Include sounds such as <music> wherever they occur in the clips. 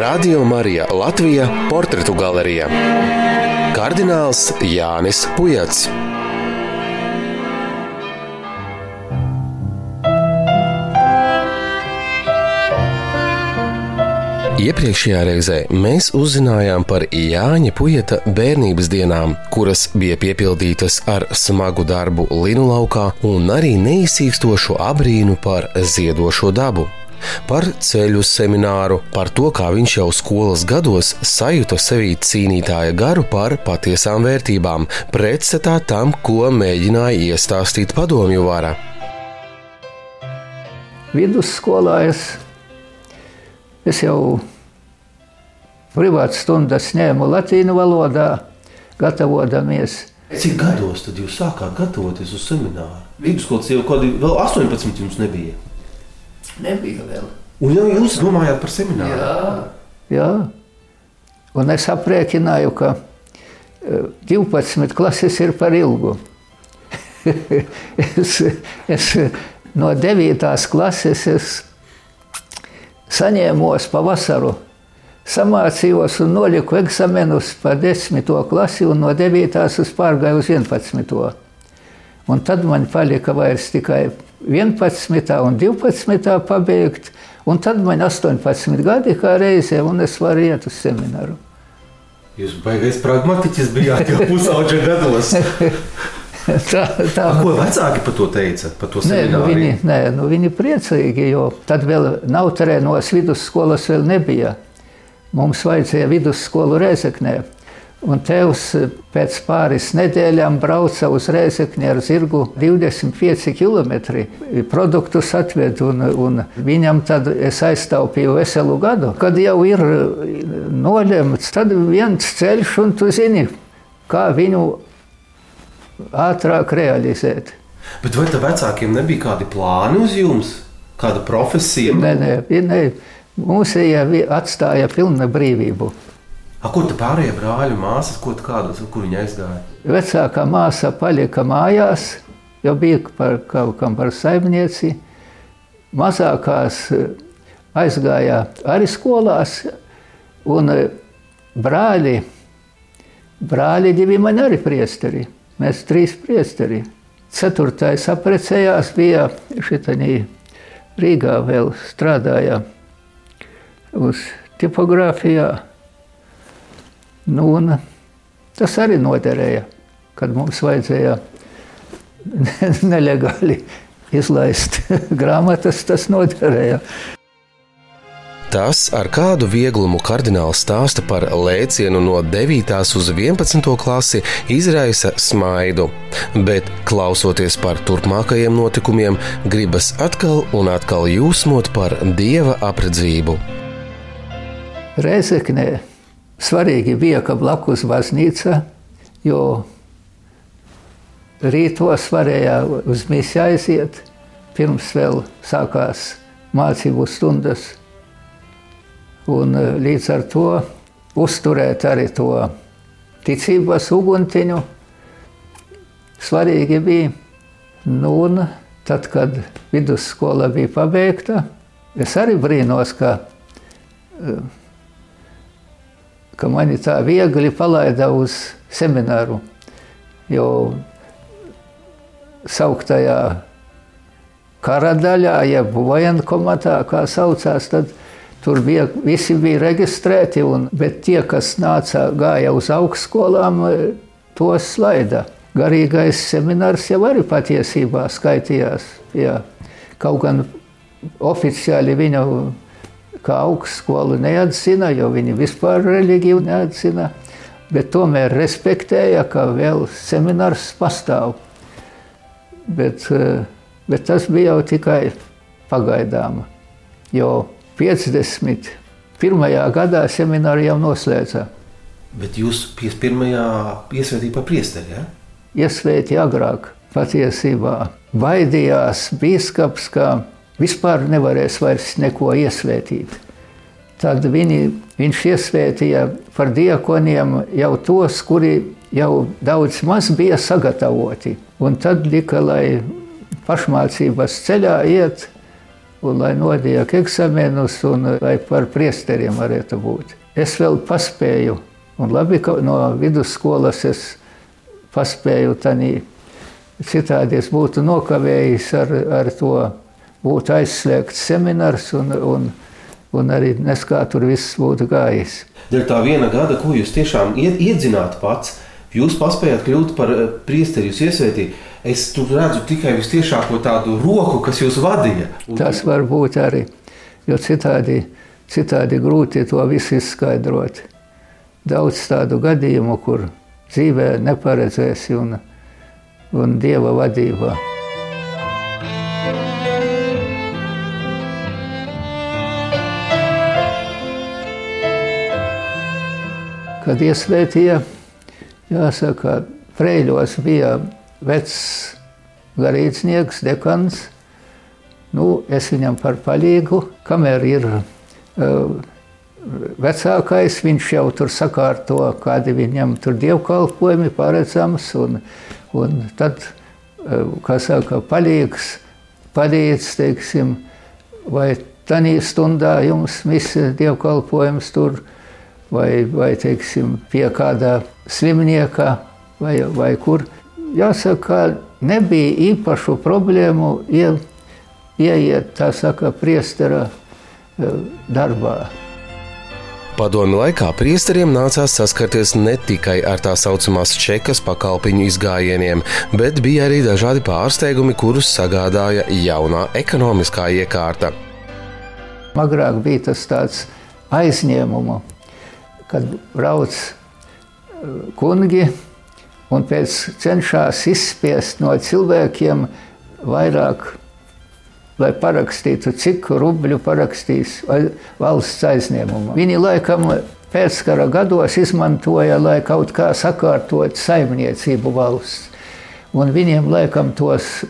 Radio Marija Latvija - portretu galerija Kardināls Jānis Pujats. Iepriekšējā reizē mēs uzzinājām par Jāņa Pujata bērnības dienām, kuras bija piepildītas ar smagu darbu linu laukā un arī neizsīkstošu abrīnu par ziedošo dabu. Par ceļu semināru, par to, kā viņš jau skolas gados sajuta sevī cīnītāja garu par patiesām vērtībām, pretstatā tam, ko mēģināja iestāstīt padomju vara. Vidusskolā es, es jau privātas stundas ņēmu latīņu valodā, gatavodamies. Cik gados tad jūs sākāt gatavoties uz semināru? Vidusskolas jau kaut kādi vēl 18 jums nebija. Nebija vēl. Un jau jūs domājāt par semināru? Jā, jā. Un es aprēķināju, ka eh, 12 klases ir par ilgu. <laughs> es, es no 9. klases es saņēmos pavasaru samācījos un noliku eksamenus par 10. klasi, un no 9. es pārgāju uz 11. Un tad man palika vairs tikai 11. un 12. pabeigt, un tad man 18 gadi kā reizē, un es varu iet uz semināru. Jūs baigais pragmatiķis bijāt jau pusauģa gados. <laughs> tā, tā. A, ko vecāki par to teica? Par to Nē, nu viņi, nē, nu viņi priecīgi, jo tad vēl nav terēnos vidusskolas vēl nebija. Mums vajadzēja vidusskolu Rēzeknē. Un tevs pēc pāris nedēļām brauca uz Rēzekni ar zirgu 25 km. Produktus atved un, un viņam tad es aiztaupīju veselu gadu. Kad jau ir nolemts, tad viens ceļš un tu zini, kā viņu ātrāk realizēt. Bet vai tam vecākiem nebija kādi plāni uz jums? Kāda profesija? Nē, nē, nē. Mūsējā atstāja pilna brīvību. A, ko tu pārējie brāļi, māsas, ko kādas, kur viņi aizgāja? Vecākā māsa palika mājās, jau bija par kaut kam par saimnieci. Mazākās eh, aizgāja arī skolās, un eh, brāļi, brāļi divi man arī priesteri. Mēs trīs priesteri. Ceturtais aprecējās bija šitaņī Rīgā vēl strādāja uz tipogrāfijā. Nu, un tas arī noderēja, kad mums vajadzēja <laughs> nelegāli izlaist <laughs> grāmatas, tas noderēja. Tas, ar kādu vieglumu kardināls stāsta par lēcienu no 9. uz 11. klasi, izraisa smaidu. Bet, klausoties par turpmākajiem notikumiem, gribas atkal un atkal jūsmot par dieva apredzību. Reizeknē svarīgi bija, ka blakus baznīca, jo rītos varēja uz misiju aiziet, pirms vēl sākās mācību stundas. Un eh, līdz ar to uzturēt arī to ticības uguntiņu svarīgi bija. Nu, un tad, kad vidusskola bija pabeigta, es arī brīnos, ka, eh, ka mani tā viegli palaida uz semināru. Jo sauktajā kara daļā, jeb vojenkomatā, kā saucās, tad tur bija, visi bija reģistrēti, un, bet tie, kas nāca, gāja uz augstskolām, tos slaida. Garīgais seminārs jau arī patiesībā skaitījās. Jā. Kaut gan oficiāli viņu kā augstskolu neatzina, jo viņi vispār reliģiju neatzina, bet tomēr respektēja, ka vēl seminārs pastāv. Bet, eh, bet tas bija jau tikai pagaidām, jo 51. gadā semināru jau noslēdza. Bet jūs pirmajā iesvētījāt par priesteri, ja? Iesvētīja agrāk, patiesībā baidījās biskups, ka vispār nevarēs vairs neko iesvētīt. Tad viņi, viņš iesvētīja par diekoniem jau tos, kuri jau daudz maz bija sagatavoti. Un tad lika, lai pašmācības ceļā iet un lai nodiek eksamenus, un lai par priesteriem varētu būt. Es vēl paspēju, un labi, ka no vidusskolas es paspēju tanī. Citādi es būtu nokavējis ar, ar to, būtu aizslēgts seminārs un, un, un arī neskā tur viss būtu gājis. Dēļ tā viena gada, ko jūs tiešām iedzināt pats, jūs paspējāt kļūt par eh, priesteri, jūs iesvētījāt es tur redzu tikai visciešāko tādu roku, kas jūs vadīja. Un... Tas var būt arī, jo citādi, citādi grūti to visu izskaidrot. Daudz tādu gadījumu, kur dzīvē neparedzēsi un, un dieva vadībā. Kad iesvētīja, jāsaka, Preļos bija vecs garīdznieks, dekans. Nu, es viņam par palīgu, kamēr ir uh, vecākais, viņš jau tur sakārto, kādi viņam tur dievkalpojumi paredzams, un, un tad, uh, kā saka, palīgs, palīdz, teiksim, vai tanī stundā jums visi dievkalpojums tur, vai, vai teiksim, pie kādā slimnieka, vai, vai kur, jāsaka, nebija īpašu problēmu ie, ieiet tā saka, priestera e, darbā. Padomi laikā priesteriem nācās saskarties ne tikai ar tā saucamās čekas pakalpiņu izgājieniem, bet bija arī dažādi pārsteigumi, kurus sagādāja jaunā ekonomiskā iekārta. Agrāk bija tas tāds aizņēmums, kad brauc e, kungi un pēc cenšas izspiest no cilvēkiem vairāk, lai parakstītu, cik rubļu parakstīs valsts aizņēmumu. Viņi laikam pēckara gados izmantoja, lai kaut kā sakārtot saimniecību valsts. Un viņiem laikam tos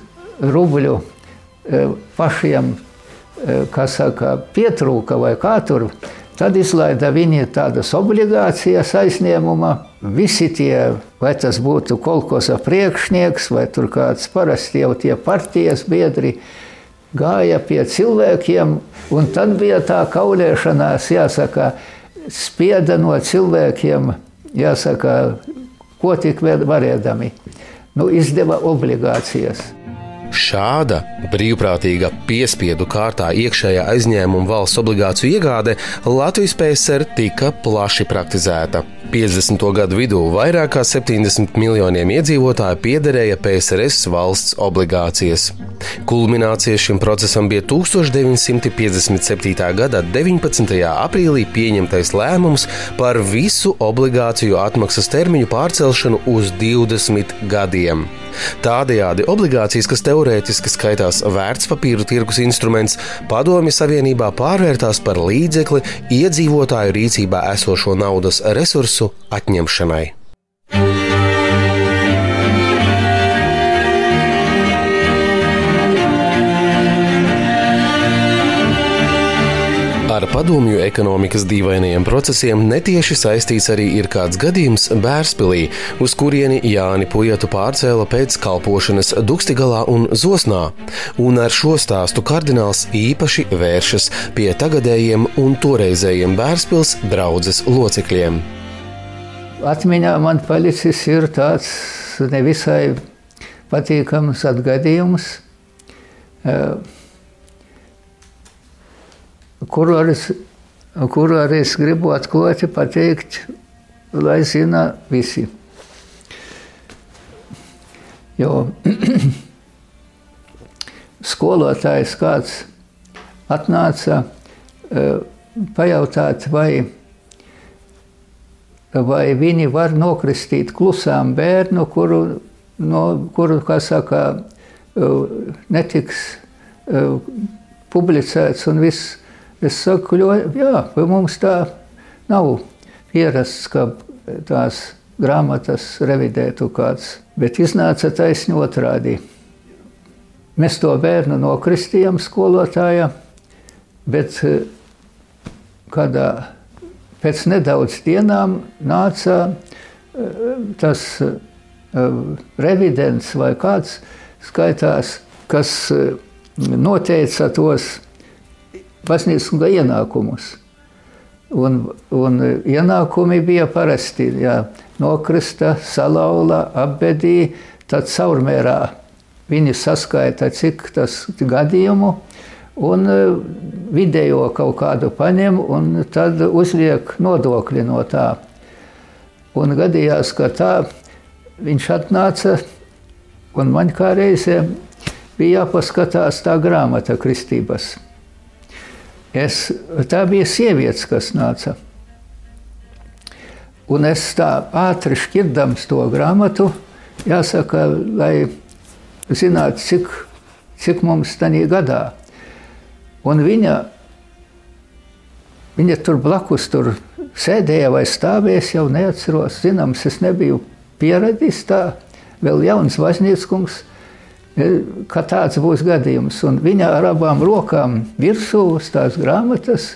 rubļu e, pašiem, e, kā saka, pietrūka vai kā tur Tad izlaida viņi tādas obligācijas aizņēmumā. Visi tie, vai tas būtu kolkosa priekšnieks, vai tur kāds parasti jau tie partijas biedri, gāja pie cilvēkiem, un tad bija tā kaulēšanās, jāsaka, spieda no cilvēkiem, jāsaka, ko tik varēdami. Nu, izdeva obligācijas. Šāda brīvprātīga piespiedu kārtā iekšējā aizņēmuma valsts obligāciju iegāde Latvijas PSR tika plaši praktizēta. 50. gadu vidū vairāk kā 70 miljoniem iedzīvotāju piederēja PSRS valsts obligācijas. Kulminācija šim procesam bija 1957. gada 19. aprīlī pieņemtais lēmums par visu obligāciju atmaksas termiņu pārcelšanu uz 20 gadiem. Tādējādi obligācijas, kas teorētiski skaitās vērtspapīru tirgus instruments, Padomju Savienībā pārvērtās par līdzekli iedzīvotāju rīcībā esošo naudas resursu atņemšanai. Ar padomju ekonomikas dīvainajiem procesiem netieši saistīts arī ir kāds gadījums Bērspilī, uz kurieni Jāni Pujatu pārcēla pēc kalpošanas Dukstigalā un Zosnā. Un ar šo stāstu kardināls īpaši vēršas pie tagadējiem un toreizējiem Bērspils draudzes locekļiem. Atmiņā man palicis ir tāds nevisai patīkams atgadījums. Uh, kuru arī, kuru arī es gribu atklāti pateikt, lai zina visi. Jo <clears throat> skolotājs kāds atnāca e, pajautāt, vai, vai viņi var nokristīt klusām bērnu, kuru, no, kuru kā saka, e, netiks e, publicēts un viss Es saku, jā, mums tā nav pierasts, ka tās grāmatas revidētu kāds, bet iznāca taisni otrādi. Mēs to bērnu nokristījām skolotājā, bet eh, kādā pēc nedaudz dienām nāca eh, tas eh, revidents vai kāds skaitās, kas noteica tos baznīcas ienākumus. Un, un ienākumi bija parasti jā, nokrista, salauzta, apbedīja, tad caurmērā viņi saskaita, cik tas gadījumu, un e, vidējo kaut kādu paņem, un tad uzliek nodokļi no tā. Un gadījās, ka tā viņš atnāca, un man kā reizē bija jāpaskatās tā grāmata kristības. Es, tā bija sievietes, kas nāca. Un es tā ātri šķirdams to grāmatu, jāsaka, lai zinātu, cik, cik mums tajā gadā. Un viņa, viņa tur blakus tur sēdēja vai stāvēja, jau neatceros. Zināms, es nebiju pieradis tā, vēl jauns važnieckungs ka tāds būs gadījums. Un viņa ar abām rokām virsū uz tās grāmatas,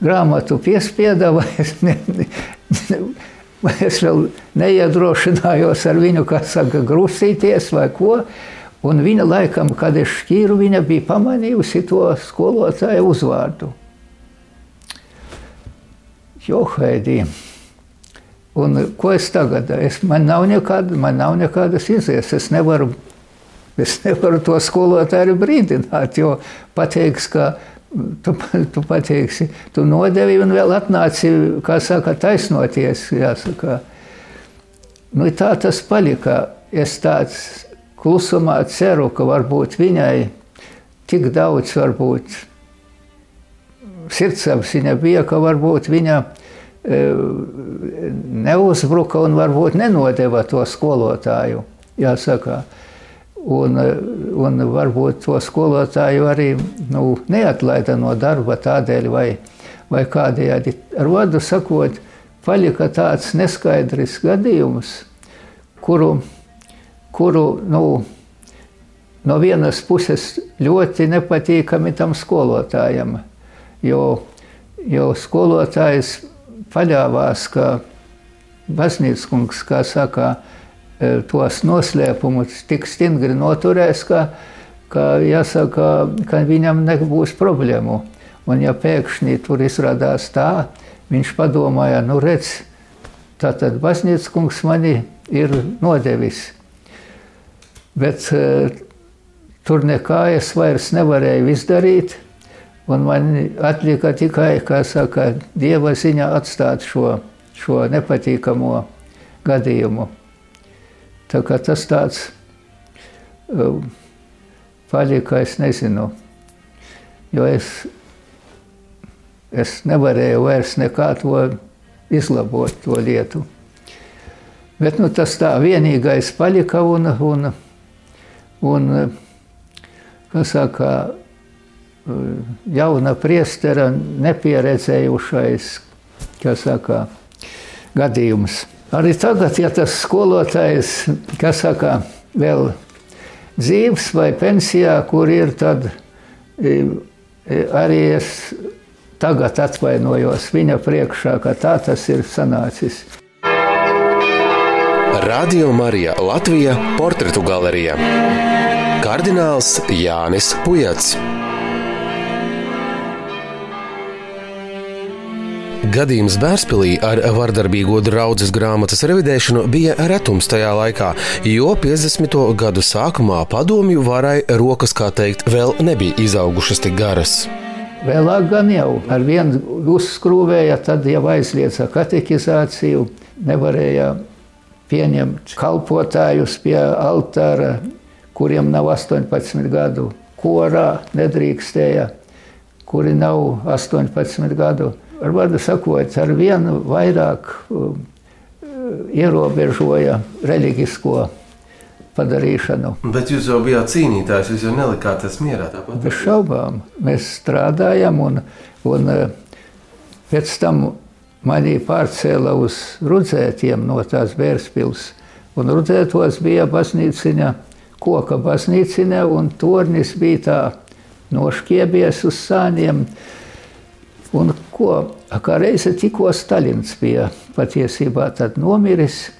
grāmatu piespieda, vai <laughs> es, ne, ne, vai es vēl neiedrošinājos ar viņu, kā saka, grūsīties vai ko. Un viņa laikam, kad es šķīru, viņa bija pamanījusi to skolotāju uzvārdu. Johaidī. Un ko es tagad? Es, man, nav nekāda, man nav nekādas izējas. Es nevaru Es nevaru to skolotāju brīdināt, jo pateiks, ka tu, tu pateiksi, tu nodevi un vēl atnāci, kā saka, taisnoties. Jāsaka. Nu, tā tas palika. Es tāds klusumā ceru, ka varbūt viņai tik daudz varbūt sirdsapziņa bija, ka varbūt viņa e, neuzbruka un varbūt nenodeva to skolotāju. Jāsaka, Un, un varbūt to skolotāju arī nu, neatlaida no darba tādēļ, vai, vai kādējādi. Vārdu sakot, palika tāds neskaidrs gadījums, kuru, kuru nu, no vienas puses ļoti nepatīkami tam skolotājam, jo, jo skolotājs paļāvās, ka baznīcas kungs, kā saka, tos noslēpumus tik stingri noturēs, ka, ka, jāsaka, ka viņam nebūs problēmu. Un ja pēkšņi tur izrādās tā, viņš padomāja, nu redz, tātad baznīcas kungs mani ir nodevis. Bet uh, tur nekā es vairs nevarēju izdarīt, un man atlika tikai, kā saka, Dieva ziņā atstāt šo, šo nepatīkamo gadījumu. Tā kā tas tāds um, palika, es nezinu, jo es, es nevarēju vairs nekā to izlabot, to lietu. Bet nu, tas tā vienīgais palika un, un, un kā saka, jauna priestera nepieredzējušais, kā saka, gadījums. Arī tagad, ja tas skolotājs, kas saka, vēl dzīves vai pensijā, kur ir, tad e, e, arī es tagad atvainojos viņa priekšā, ka tā tas ir sanācis. Radio Marija Latvija portretu galerijā Kardināls Jānis Pujats. Gadījums Bērspīlī ar vardarbīgo draudzes grāmatas revidēšanu bija retums tajā laikā, jo 50. gadu sākumā padomju varai rokas, kā teikt, vēl nebija izaugušas tik garas. Vēlāk gan jau ar vienu uzskrūvēja, tad jau aizliedza katekizāciju, nevarēja pieņemt kalpotājus pie altāra, kuriem nav 18 gadu, korā nedrīkstēja, kuri nav 18 gadu ar vārdu sakot, ar vienu vairāk um, ierobežoja reliģisko padarīšanu. Bet jūs jau bijāt cīnītājs, jūs jau nelikāties mierā. Tāpat. Bez šaubām mēs strādājam, un, un uh, pēc tam mani pārcēla uz rudzētiem no tās bērspils. Un rudzētos bija baznīciņa, koka baznīciņa, un tornis bija tā nošķiebies uz sāniem. Un ko, kā reize tikko Staļins bija patiesībā nomiris,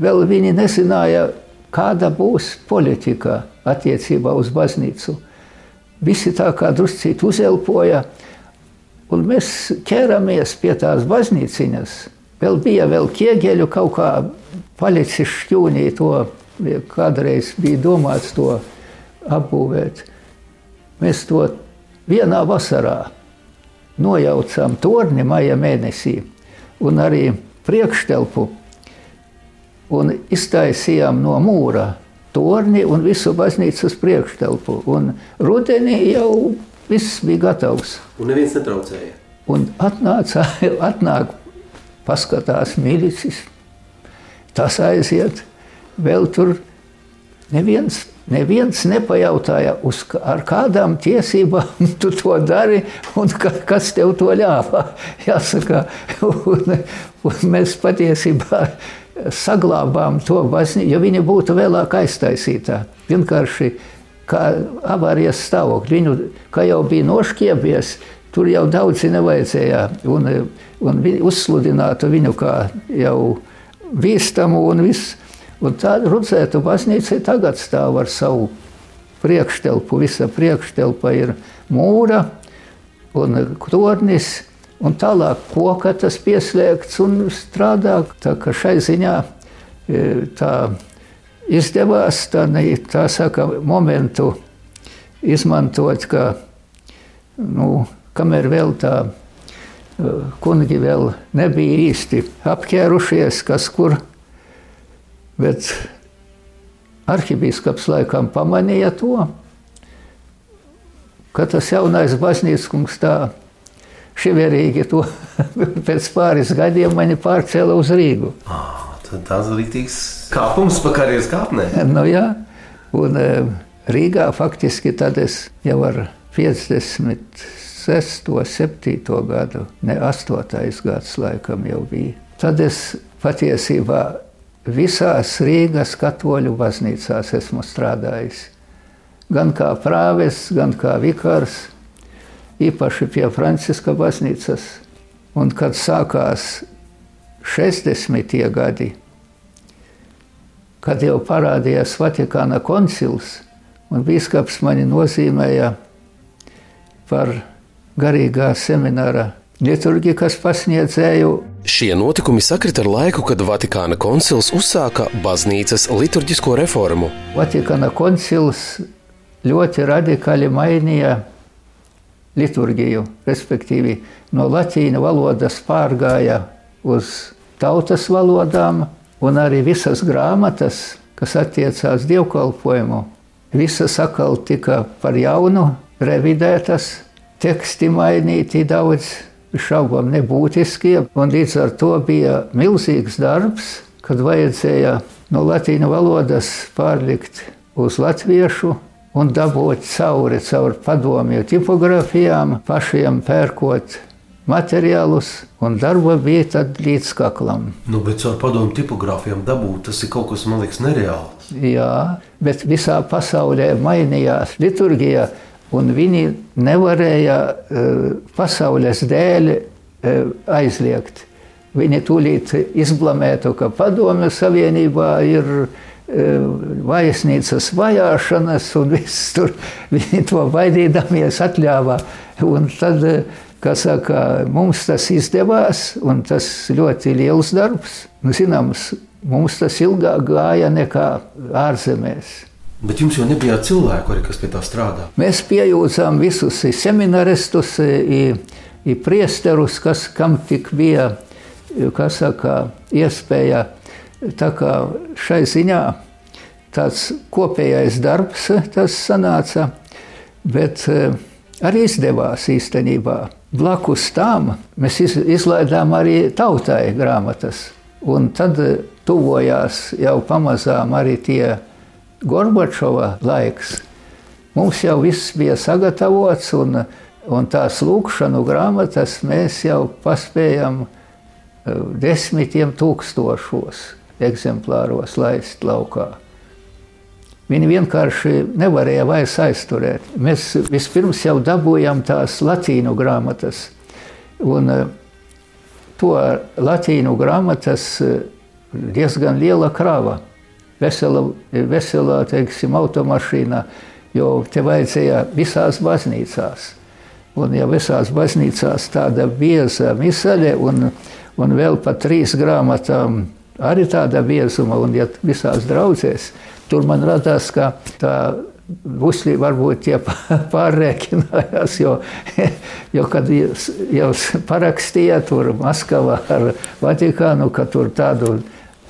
vēl viņi nezināja, kāda būs politika attiecībā uz baznīcu. Visi tā kā druscīt uzelpoja, Un mēs ķeramies pie tās baznīciņas. Vēl bija vēl ķieģeļu kaut kā palicis šķūnī to, kādreiz bija domāts to apbūvēt. Mēs to vienā vasarā nojaucām torni maija mēnesī un arī priekštelpu un iztaisījām no mūra torni un visu baznīcas priekštelpu. Un rudenī jau viss bija gatavs. Un neviens netraucēja. Un atnāca, <laughs> atnāk, paskatās milicis, tas aiziet, vēl tur neviens Neviens nepajautāja, uz, ar kādām tiesībām <laughs> tu to dari un ka, kas tev to ļāva. <laughs> Jāsaka, un, un mēs patiesībā saglabājām to baznīcu, jo viņa būtu vēlāk aiztaisītā. Vienkārši kā avārijas stāvokļi. Viņu, kā jau bija nošķiepies, tur jau daudzi nevajadzēja un, un uzsludinātu viņu kā jau bīstamu un visu. Un tā Rudzētu baznīca tagad stāv ar savu priekštelpu. Visa priekštelpa ir mūra un tornis, un tālāk koka tas pieslēgts un strādā. Tā kā šai ziņā e, tā izdevās tā, tā saka, momentu izmantot, ka, nu, kamēr vēl tā e, kungi vēl nebija īsti apķērušies, kas kur Bet arhibīskaps laikam pamanīja to, ka tas jaunais baznīcas kungs tā šiverīgi to <laughs> pēc pāris gadiem mani pārcēla uz Rīgu. Oh, tas ir rītīgs kāpums pa karjeras kāpnē. <laughs> Nu jā, un e, Rīgā faktiski tad es jau ar 56, 7 gadu, ne 8. gads laikam jau bija. Tad es patiesībā visās Rīgas katoļu baznīcās esmu strādājis. Gan kā prāves, gan kā vikars, īpaši pie Franciska baznīcas. Un kad sākās 60. gadi, kad jau parādījās Vatikāna koncils, un biskups mani nozīmēja par garīgā semināra liturgikas pasniedzēju Šie notikumi sakrita ar laiku, kad Vatikāna koncils uzsāka baznīcas liturģisko reformu. Vatikāna koncils ļoti radikāli mainīja liturģiju, respektīvi no latīņu valodas pārgāja uz tautas valodām, un arī visas grāmatas, kas attiecās dievkalpojumu, visas atkal tika par jaunu revidētas, teksti mainīti daudz šaubām nebūtiskie. Līdz ar to bija milzīgs darbs, kad vajadzēja no latīņu valodas pārlikt uz latviešu un dabūt cauri caur padomju tipogrāfijām, pašiem pērkot materiālus, un darba bija tad līdz kaklam. Nu, bet caur padomu tipogrāfijām dabūt, tas ir kaut kas, man liekas, nereāls. Jā, bet visā pasaulē mainījās liturgija un viņi nevarēja uh, pasaules dēļ uh, aizliegt. Viņi tūlīt izblamētu, ka Padomju Savienībā ir uh, vaisnīcas vajāšanas, un viss tur <laughs> viņi to baidīdamies atļāvā. Un tad, kā saka, mums tas izdevās, un tas ļoti liels darbs. Nu, zināms, mums tas ilgāk gāja nekā ārzemēs. Bet jums jau nebija cilvēku, arī, kas pie tā strādā. Mēs pieejām visus seminaristus, priesterus, kas kam tik bija saka, iespēja. Tā kā šai ziņā tāds kopējais darbs tas sanāca, bet eh, arī izdevās īstenībā. Blakus tam mēs izlaidām arī tautai grāmatas, un tad tuvojās jau pamazām arī tie Gorbačova laiks. Mums jau viss bija sagatavots, un, un tās lūkšanu grāmatas mēs jau paspējam eh, desmitiem tūkstošos eksemplāros laist laukā. Viņi vienkārši nevarēja vairs aizturēt. Mēs vispirms jau dabūjām tās latīņu grāmatas. Un eh, to latīņu grāmatas eh, diezgan liela krāva vesela, veselā teiksim, automašīnā, jo te vajadzēja visās baznīcās. Un ja visās baznīcās tāda bieza misaļa un, un vēl pat trīs grāmatām arī tāda biezuma, un ja visās draudzēs, tur man radās, ka tā Busļi varbūt tie <laughs> pārrēķinājās, jo, <laughs> jo kad jau parakstīja tur Maskavā ar Vatikānu, ka tur tādu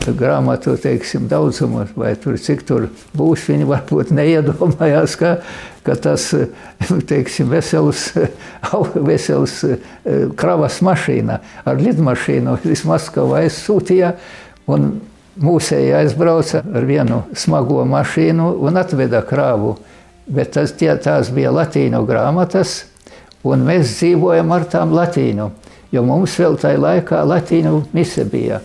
grāmatu teiksim, daudzumu, vai tur, cik tur būs. Viņi varbūt neiedomājās, ka, ka tas teiksim, vesels, vesels kravas mašīna ar lidmašīnu iz Maskavu aizsūtīja. Mūsēji aizbrauca ar vienu smago mašīnu un atveda krāvu. Bet tas, tie, tās bija latīņu grāmatas, un mēs dzīvojam ar tām latīņu, jo mums vēl tajā laikā latīņu mise bija.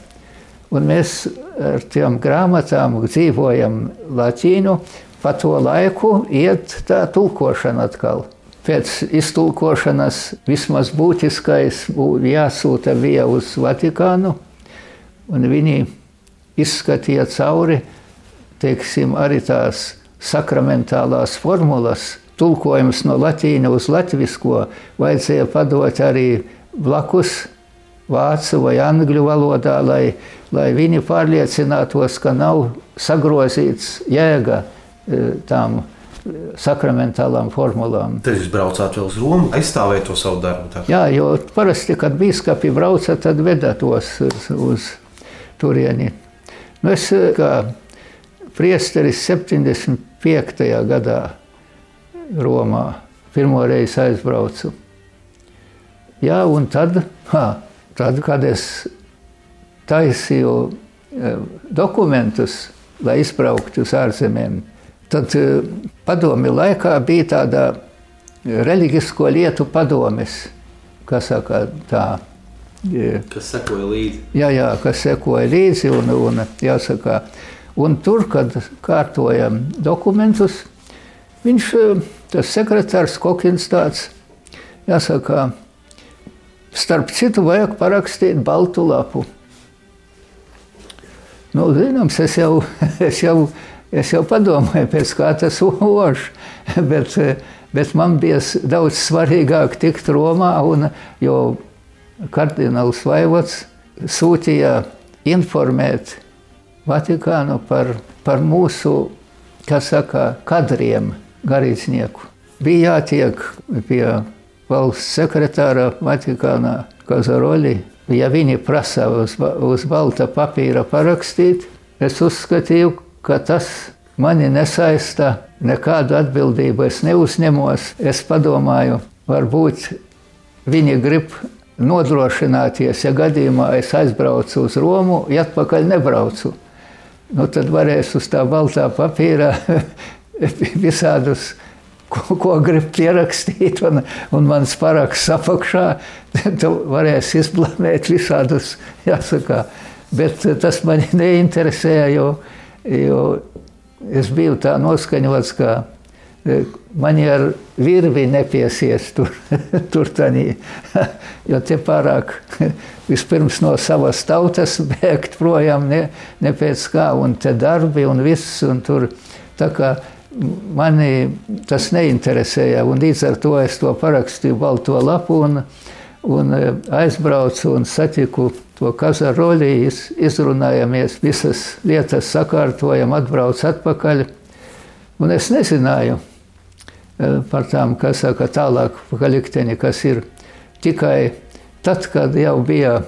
Un mēs ar tām grāmatām dzīvojam latīņu, pa to laiku iet tā tulkošana atkal. Pēc iztulkošanas vismaz būtiskais būtu jāsūta bija uz Vatikānu, un viņi izskatīja cauri teiksim, arī tās sakramentālās formulas, tulkojums no latīņa uz latvisko, vajadzēja padot arī blakus vācu vai angļu valodā, lai, lai viņi pārliecinātos, ka nav sagrozīts jēga e, tām sakramentālām formulām. Tad jūs braucāt vēl uz Romu, aizstāvēt to savu darbu. Tā. Jā, jo parasti, kad biskupi brauca, tad veda tos uz, uz turieni. Nu, es eh, kā priesteris 75. gadā Romā pirmo reizi aizbraucu. Jā, un tad, ha, tad kad es taisīju eh, dokumentus, lai izbrauktu uz ārzemēm, tad eh, padomi laikā bija tāda reliģisko lietu padomes, kas saka tā Kas sekoja līdzi? Jā, jā kas sekoja līdzi. Un, un, jāsaka, un tur, kad kārtojam dokumentus, viņš, tas sekretārs Kokins tāds, jāsaka, starp citu vajag parakstīt baltu lapu. Nu, zināms, es jau, <laughs> es jau, es jau padomāju, pēc kā tas ož, <laughs> bet, bet man bija daudz svarīgāk tikt Romā, un, jo kardināls Vaivots sūtīja informēt Vatikānu par, par mūsu, kas saka, kadriem garīdznieku. Bija jātiek pie valsts sekretāra Vatikānā Kazaroļi. Ja viņi prasa uz, uz balta papīra parakstīt, es uzskatīju, ka tas mani nesaista, nekādu atbildību es neuzņemos. Es padomāju, varbūt viņi grib nodrošināties, ja gadījumā es aizbraucu uz Romu, ja atpakaļ nebraucu. Nu, tad varēs uz tā baltā papīra <laughs> visādus, ko, ko grib pierakstīt, un, un mans paraksts apakšā. <laughs> Tad varēs izblamēt visādus, jāsaka. Bet tas man <laughs> neinteresēja, jo, jo es biju tā noskaņots, ka Mani ar virvi nepiesies tur, <laughs> tur tanī, jo te pārāk vispirms no savas tautas bēgt projām, ne, ne pēc kā, un te darbi un viss, un tur tā kā mani tas neinteresēja, līdz ar to es to parakstīju balto lapu un, un e, aizbraucu un satiku to kazaroļi, izrunājamies, visas lietas sakārtojam, atbrauc atpakaļ, un es nezināju, Eh, par tām, kas saka, tālāk palikteni, kas ir tikai tad, kad jau bija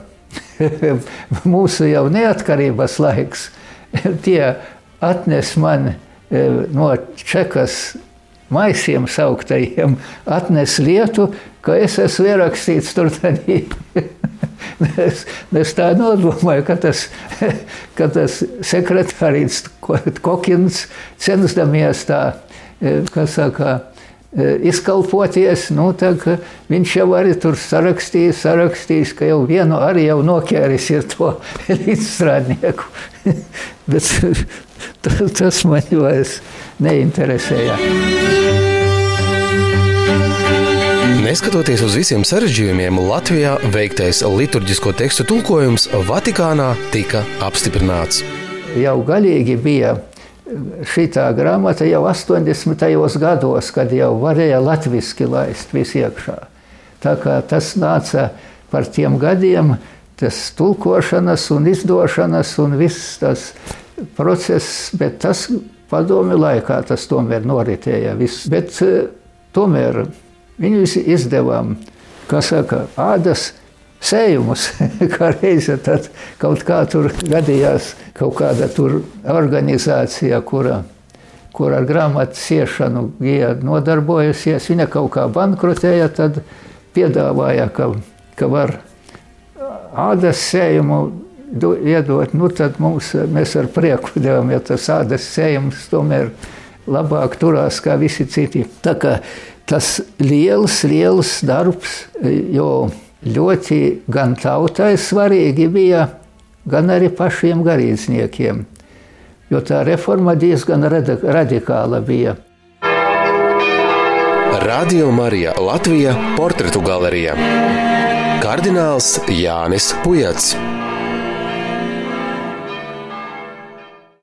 <laughs> mūsu jau neatkarības laiks, tie atnes man eh, no čekas maisiem sauktajiem, atnes lietu, ka es esmu ierakstīts tur <laughs> tādā. Es, es tā nodomāju, ka tas, <laughs> ka tas sekretārīts Kokins censdamies tā, eh, kas saka, Eh, izkalpoties, nu, tā, viņš jau arī tur sarakstījis, sarakstījis, ka jau vienu arī jau nokēris ir to <laughs> līdzstrādnieku. <laughs> Bet tas man vairs neinteresēja. Neskatoties uz visiem sarežģījumiem, Latvijā veiktais liturģisko tekstu tulkojums Vatikānā tika apstiprināts. Jau galīgi bija šī grāmata jau 80. gados, kad jau varēja latviešu laist visiekšā. Tā kā tas nāca par tiem gadiem, tas tulkošanas un izdošanas un viss tas process, bet tas padomi laikā tas tomēr noritēja viss. Bet eh, tomēr viņu izdevām, kā saka, ādas sējumus, <laughs> kā reize tad kaut kā tur gadījās kaut kāda tur organizācija, kura, kura ar grāmatu siešanu bija nodarbojusies, viņa kaut kā bankrotēja, tad piedāvāja, ka, ka var ādas sējumu iedot, nu tad mums, mēs ar prieku <laughs> devam, ja tas ādas sējums tomēr labāk turās kā visi citi. Tā kā tas liels, liels darbs, jo ļoti gan tautai svarīgi bija, gan arī pašiem garīdzniekiem, jo tā reforma diezgan radikāla bija. Radio Marija Latvija portretu galerijā. Kardināls Jānis Pujats.